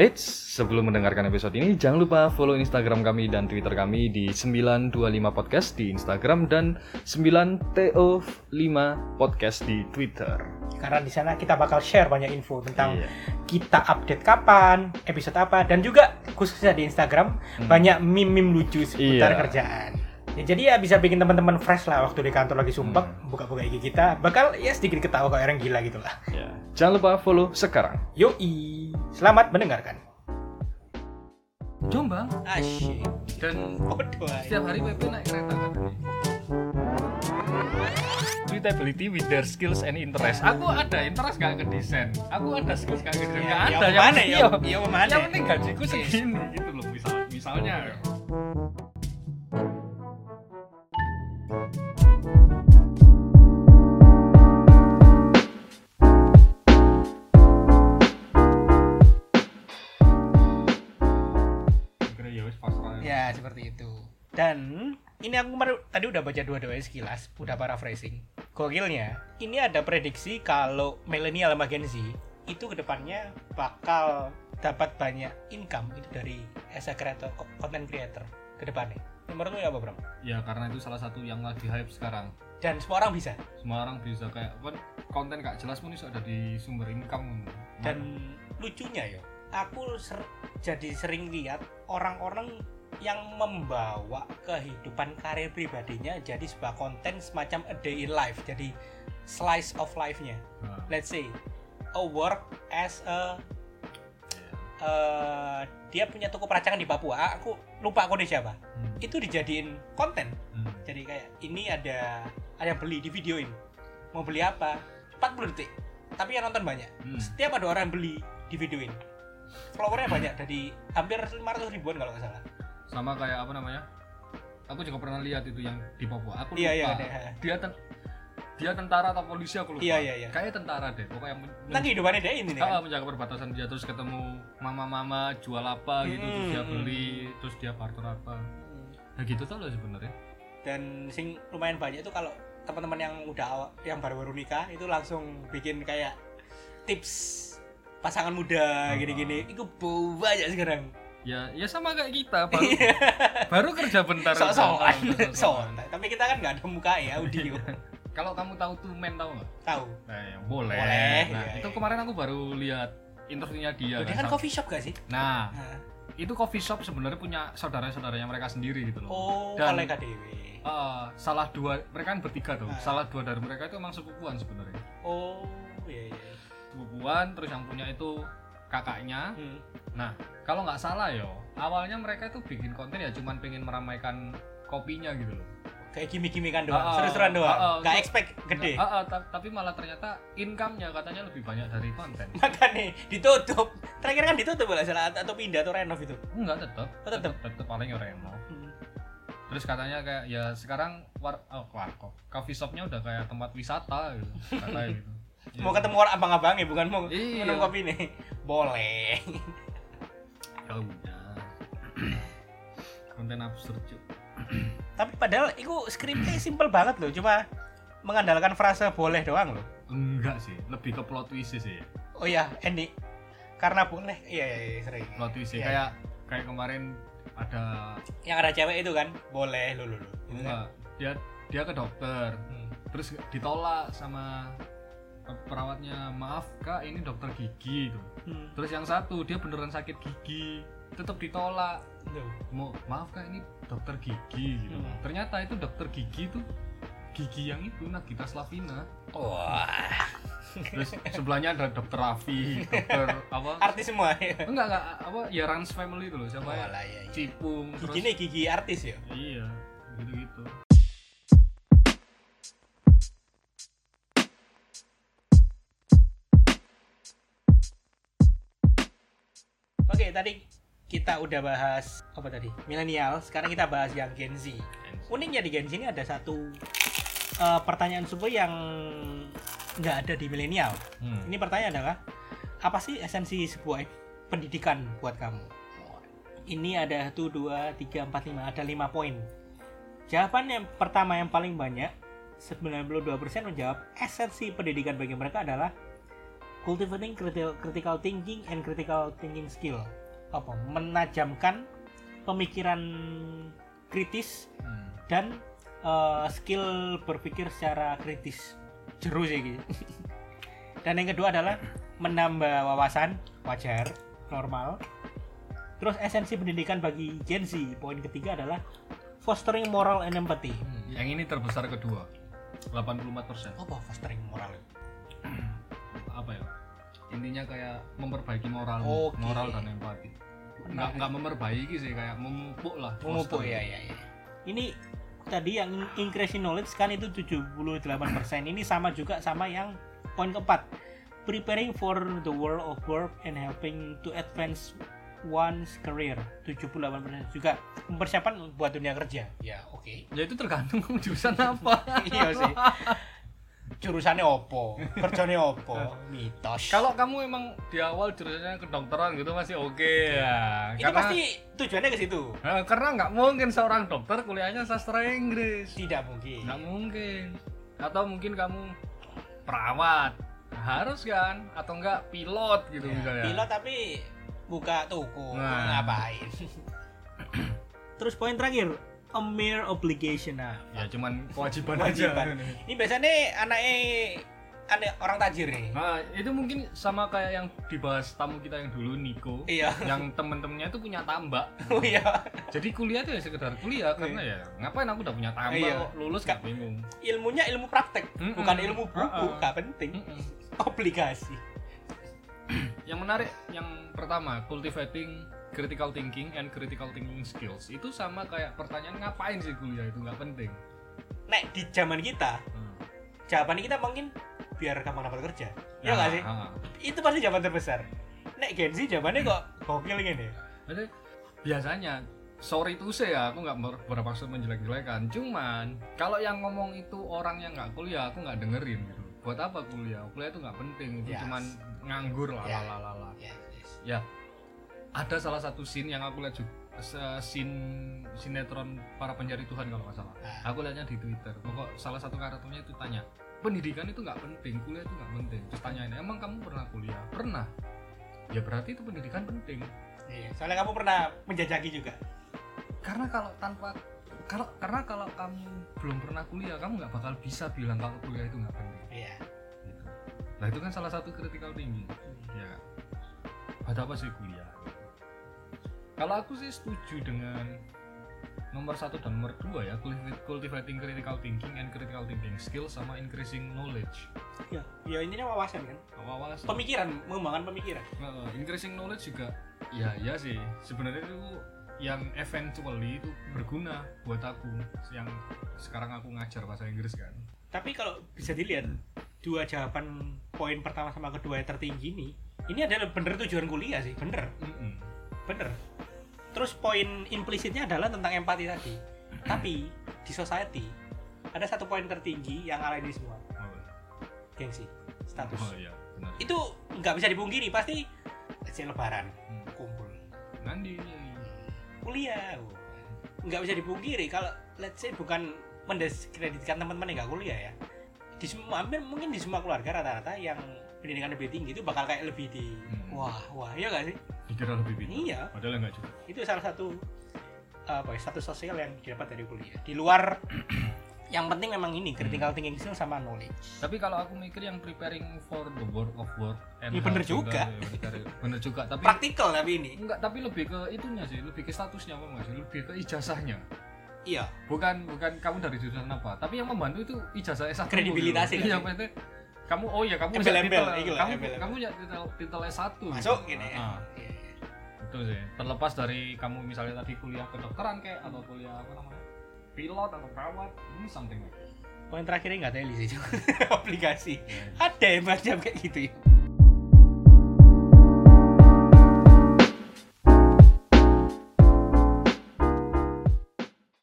Eits, sebelum mendengarkan episode ini jangan lupa follow Instagram kami dan Twitter kami di 925 podcast di Instagram dan 9TO5 podcast di Twitter. Karena di sana kita bakal share banyak info tentang Iya. kita update kapan, episode apa, dan juga khususnya di Instagram Hmm. banyak meme-meme lucu seputar Iya. kerjaan. Ya, jadi ya bisa bikin teman-teman fresh lah waktu di kantor lagi sumpek, Hmm. buka-buka IG kita, bakal ya sedikit ketawa kayak orang gila gitu lah. Ya. Jangan lupa follow sekarang. Yoi, selamat mendengarkan. Jombang Asyik. dan setiap hari PP naik kereta kan. Tweetability with their skills and interest. Aku ada interest gak ke desain. Aku ada skills gak ke desain. Ya, Gak ya ada. mana ya? iya. Ya mana? Yang penting gajiku segini gitu loh. Misal, misalnya. Kira itu. Dan ini aku kemarin tadi udah baca dua-dua sekilas, udah paraphrasing. Gokilnya, ini ada prediksi kalau milenial sama Gen Z itu ke depannya bakal dapat banyak income itu dari as a creator, content creator ke depannya. Menurut lu ya apa, Bro? Ya karena itu salah satu yang lagi hype sekarang. Dan semua orang bisa. Semua orang bisa kayak kan konten gak jelas pun bisa ada di sumber income. Dan lucunya ya, aku ser- jadi sering lihat orang-orang yang membawa kehidupan karir pribadinya jadi sebuah konten semacam a day in life jadi slice of life-nya. Nah, let's say a work as a eh, dia punya toko peracangan di Papua. Ah, aku lupa kode siapa. Hmm, itu dijadiin konten. Hmm. jadi kayak ini ada ada beli di videoin. Mau beli apa? 40 detik. Tapi yang nonton banyak. Hmm. setiap ada orang yang beli di videoin. Followernya banyak. Dari hampir 500 ribuan kalau nggak salah sama kayak apa namanya? Aku juga pernah lihat itu yang di Papua. Aku lupa iya iya. Ada dia ten- dia tentara atau polisi aku lupa. Iya, iya, iya. kayak tentara deh pokoknya men- tentang kehidupannya dia ini nih. Kan menjaga perbatasan dia terus ketemu mama-mama jual apa gitu terus dia Hmm. beli terus dia barter apa. Nah gitu tau loh sebenarnya. Dan sing lumayan banyak itu kalau teman-teman yang udah yang baru-baru nikah itu langsung bikin kayak tips pasangan muda gini-gini. Itu banyak sekarang ya ya sama kayak kita baru baru kerja bentar sok-sokan Sok-sokan. sok tapi kita kan nggak ada muka ya audio. Kalau kamu tahu tuh men tahu nggak? Tahu. Nah, yang boleh, Boleh, nah iya, itu iya. kemarin aku baru lihat interviewnya dia Loh, dia kan, kan sama- coffee shop gak sih? Nah Nah. itu coffee shop sebenarnya punya saudara-saudaranya mereka sendiri gitu loh. Oh Dan- dewi. Eh, salah dua mereka kan bertiga tuh. Ah. salah dua dari mereka itu emang sepupuan sebenarnya. Oh iya iya. Sepupuan terus yang punya itu kakaknya Hmm. nah kalau nggak salah yo awalnya mereka itu bikin konten ya cuman pengen meramaikan kopinya gitu loh kayak gimmick-gimmickan doang ah. seru-seruan doang Ah, ah. nggak expect gede ah, ta- tapi malah ternyata income-nya katanya lebih banyak dari konten makanya ditutup terakhir kan ditutup lah salah atau pindah atau renov itu enggak tetap Oh, tetep? tetap paling reno Hmm. terus katanya kayak ya sekarang war oh, warkop coffee shopnya udah kayak tempat wisata gitu katanya gitu mau ketemu orang abang-abangnya bukan? Mau Iya. minum kopi nih. Boleh. Ya udah. Konten absurd cuy tapi padahal itu skripnya simple banget loh cuma mengandalkan frase boleh doang loh. Enggak sih lebih ke plot twist sih. Ya. oh iya Andy. Karena boleh. Iya iya, iya sering. Plot twist Iya. kayak kayak kemarin ada yang ada cewek itu kan? Boleh lo lo lo Gitu kan? enggak dia dia ke dokter. Hmm. terus ditolak sama perawatnya maaf kak ini dokter gigi itu. Hmm. terus yang satu dia beneran sakit gigi tetap ditolak. Tuh. mau maaf kak ini dokter gigi gitu. Hmm. ternyata itu dokter gigi itu gigi yang itu Nagita Slavina. Wah. Terus sebelahnya ada dokter Raffi dokter apa? Artis semua ya? Enggak enggak apa ya Rans Family itu loh siapa ya? Walah, iya, iya. Cipung gigi terus nih gigi artis ya? Iya gitu gitu oke tadi kita udah bahas apa tadi? Milenial sekarang kita bahas yang Gen Z. Uniknya di Gen Z ini ada satu eh, pertanyaan super yang nggak ada di milenial Hmm. ini pertanyaan adalah apa sih esensi sebuah pendidikan buat kamu? Ini ada 1, 2, 3, 4, 5 ada 5 poin. Jawaban yang pertama yang paling banyak 92% menjawab esensi pendidikan bagi mereka adalah cultivating critical, thinking and critical thinking skill apa menajamkan pemikiran kritis Hmm. dan eh, skill berpikir secara kritis jeru sih gitu. dan yang kedua adalah menambah wawasan wajar normal terus esensi pendidikan bagi Gen Z poin ketiga adalah fostering moral and empathy Hmm, Yang ini terbesar kedua. 84%. apa fostering moral Apa ya? Intinya kayak memperbaiki moral, Oke. moral dan empati. Nggak, nggak memperbaiki sih, kayak memupuk lah. memupuk ya ya ya ini tadi yang increasing knowledge kan itu 78% ini sama juga sama yang poin keempat preparing for the world of work and helping to advance one's career 78% juga mempersiapkan buat dunia kerja ya oke Ya itu tergantung kamu jurusan apa. iya sih jurusannya opo kerjanya opo mitos Kalau kamu emang di awal jurusannya kedokteran gitu masih oke ya. itu pasti tujuannya ke situ Nah, karena nggak mungkin seorang dokter kuliahnya sastra Inggris. tidak mungkin Nggak mungkin. Atau mungkin kamu perawat. Harus kan? Atau enggak pilot gitu Ya, misalnya. pilot tapi buka toko Nah. ngapain terus poin terakhir a mere obligation nah Ya cuman kewajiban, Kewajiban. aja. ini biasanya anaknya anak orang tajir nih Nah, itu mungkin sama kayak yang dibahas tamu kita yang dulu Niko. iya yang temen-temennya itu punya tambak. oh iya Jadi kuliah tuh ya sekedar kuliah karena ya ngapain aku udah punya tambak Iya. kok lulus gak bingung. ilmunya ilmu praktek Mm-mm. bukan ilmu buku Uh-uh. gak penting Mm-mm. obligasi Yang menarik yang pertama cultivating critical thinking and critical thinking skills itu sama kayak pertanyaan ngapain sih kuliah itu? Nggak penting. nek di zaman kita Hmm. jawaban kita mungkin biar gampang dapat kerja. Ya nggak sih? ah, itu pasti jawaban terbesar. Nek Gen Z jawabannya kok gokil gini Jadi biasanya sorry to say ya aku nggak ber- bermaksud menjelek-jelekan. Cuman kalau yang ngomong itu orang yang nggak kuliah aku nggak dengerin gitu. Buat apa kuliah? Kuliah itu nggak penting itu Yes. cuman nganggur lah Ya. lah lah lah yes, yes. ya ada salah satu scene yang aku lihat juga scene sinetron para pencari Tuhan kalau nggak salah. Ah. aku lihatnya di Twitter. Pokok salah satu karakternya itu tanya pendidikan itu nggak penting kuliah itu nggak penting. Terus tanyain emang kamu pernah kuliah? Pernah. Ya berarti itu pendidikan penting. Iya, soalnya kamu pernah menjajaki juga. Karena kalau tanpa kalau karena kalau kamu belum pernah kuliah kamu nggak bakal bisa bilang kalau kuliah itu nggak penting. Iya. Gitu. nah itu kan salah satu critical thinking. Ya. Buat apa sih kuliah kalau aku sih setuju dengan nomor satu dan nomor dua ya cultivating critical thinking and critical thinking skill sama increasing knowledge. Ya ya intinya wawasan kan? Wawasan. Pemikiran mengembangkan pemikiran. Nah, increasing knowledge juga ya ya sih. Sebenarnya itu yang eventually itu berguna buat aku yang sekarang aku ngajar bahasa Inggris kan. Tapi kalau bisa dilihat dua jawaban poin pertama sama kedua yang tertinggi ini ini adalah bener tujuan kuliah sih bener. Mm-mm. bener terus poin implisitnya adalah tentang empati tadi. Tapi di society ada satu poin tertinggi yang ala ini semua. Gengsi status. Oh iya benar. Itu nggak bisa dipungkiri pasti say lebaran Hmm. kumpul. Nandi. Kuliah oh. nggak bisa dipungkiri kalau let's say bukan mendiskreditkan teman-teman yang nggak kuliah ya di semua hampir mungkin di semua keluarga rata-rata yang pendidikan lebih tinggi itu bakal kayak lebih di Hmm. wah wah iya nggak sih? Dikira lebih pintar. Iya. padahal enggak juga. Itu salah satu apa ya, status sosial yang didapat dari kuliah. Di luar yang penting memang ini critical thinking skill sama knowledge. Tapi kalau aku mikir yang preparing for the world of work and Ya, bener health juga. ya, bener, juga tapi praktikal tapi ini. Enggak tapi lebih ke itunya sih lebih ke statusnya apa sih? Lebih ke ijazahnya iya. Bukan bukan kamu dari jurusan apa tapi yang membantu itu ijazah S1 Kredibilitasnya gitu. iya kan? maksudnya kamu oh ya kamu Embel-embel, titel. kamu kamu ya titel titel S1 masuk gitu. gini. Ya Ah, Iya, iya. itu sih. Terlepas dari kamu misalnya tadi kuliah kedokteran kayak atau kuliah apa namanya pilot atau perawat ini something. Like poin terakhirnya nggak teli sih cuma aplikasi. Ya, ada yang macam kayak gitu ya